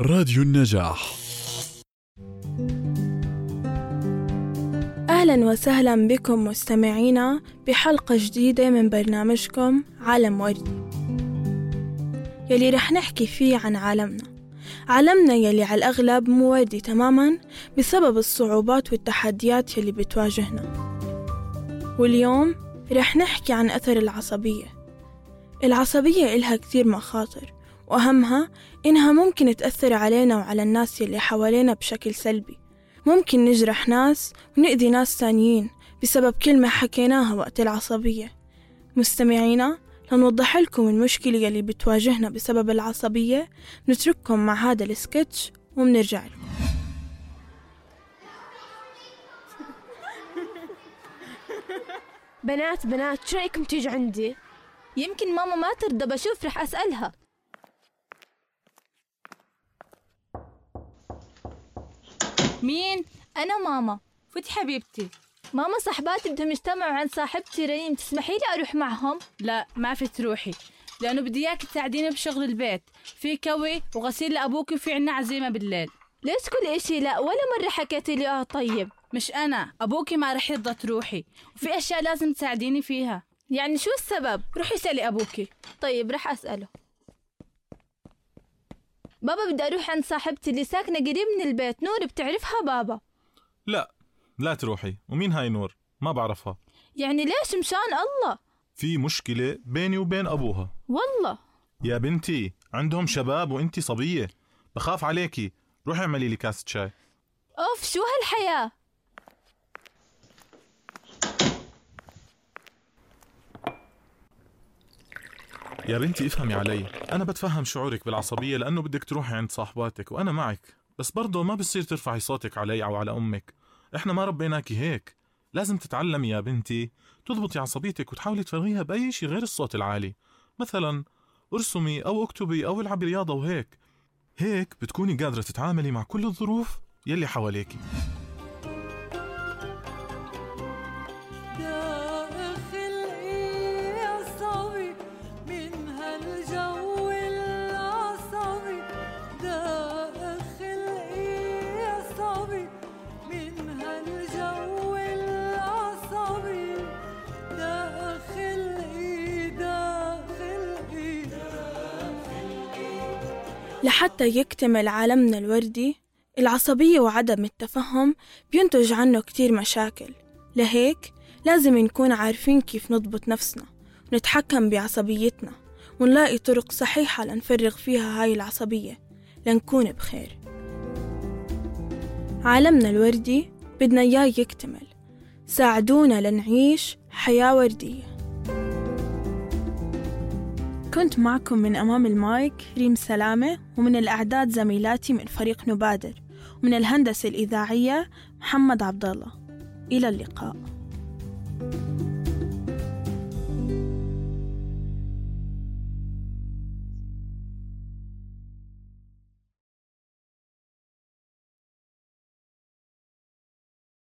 راديو النجاح. أهلا وسهلا بكم مستمعينا بحلقة جديدة من برنامجكم عالم وردي يلي رح نحكي فيه عن عالمنا. عالمنا يلي على الأغلب مو وردي تماما بسبب الصعوبات والتحديات يلي بتواجهنا. واليوم رح نحكي عن أثر العصبية. العصبية إلها كتير مخاطر. وأهمها إنها ممكن تأثر علينا وعلى الناس يلي حوالينا بشكل سلبي. ممكن نجرح ناس ونأذي ناس تانيين بسبب كلمة حكيناها وقت العصبية. مستمعينا لنوضح لكم المشكلة يلي بتواجهنا بسبب العصبية. نترككم مع هذا السكتش ومنرجع لكم بنات بنات شو رأيكم تيجوا عندي؟ يمكن ماما ما ترضى بشوف رح أسألها. مين؟ أنا ماما. فتي حبيبتي. ماما صاحباتي بدهم يجتمعوا عند صاحبتي ريم. تسمحي لي أروح معهم؟ لا ما في تروحي. لأنه بدي إياك تساعديني بشغل البيت. في كوي وغسيل لأبوك وفي عنا عزيمة بالليل. ليش كل إشي؟ لا ولا مرة حكيتي لي آه طيب. مش أنا أبوكي ما رح يرضى تروحي. وفي أشياء لازم تساعديني فيها. يعني شو السبب؟ روحي اسألي أبوكي. طيب رح أسأله. بابا بدي أروح عند صاحبتي اللي ساكنة قريب من البيت. نور بتعرفها بابا؟ لا لا تروحي. ومين هاي نور؟ ما بعرفها. يعني ليش؟ مشان الله. في مشكلة بيني وبين أبوها. والله. يا بنتي عندهم شباب وإنتي صبية. بخاف عليكي. روحي اعملي لي كاسة شاي. أوف شو هالحياة؟ يا بنتي افهمي علي. أنا بتفهم شعورك بالعصبية لأنه بدك تروحي عند صاحباتك وأنا معك. بس برضه ما بصير ترفعي صوتك علي أو على أمك. إحنا ما ربيناكي هيك. لازم تتعلمي يا بنتي تضبطي عصبيتك وتحاولي تفرغيها بأي شيء غير الصوت العالي. مثلا ارسمي أو اكتبي أو العبي رياضة وهيك. هيك بتكوني قادرة تتعاملي مع كل الظروف يلي حواليكي. لحتى يكتمل عالمنا الوردي العصبية وعدم التفهم بينتج عنه كتير مشاكل. لهيك لازم نكون عارفين كيف نضبط نفسنا ونتحكم بعصبيتنا ونلاقي طرق صحيحة لنفرغ فيها هاي العصبية لنكون بخير. عالمنا الوردي بدنا إياه يكتمل. ساعدونا لنعيش حياة وردية. كنت معكم من أمام المايك ريم سلامة ومن الأعداد زميلاتي من فريق نبادر ومن الهندسة الإذاعية محمد عبد الله إلى اللقاء.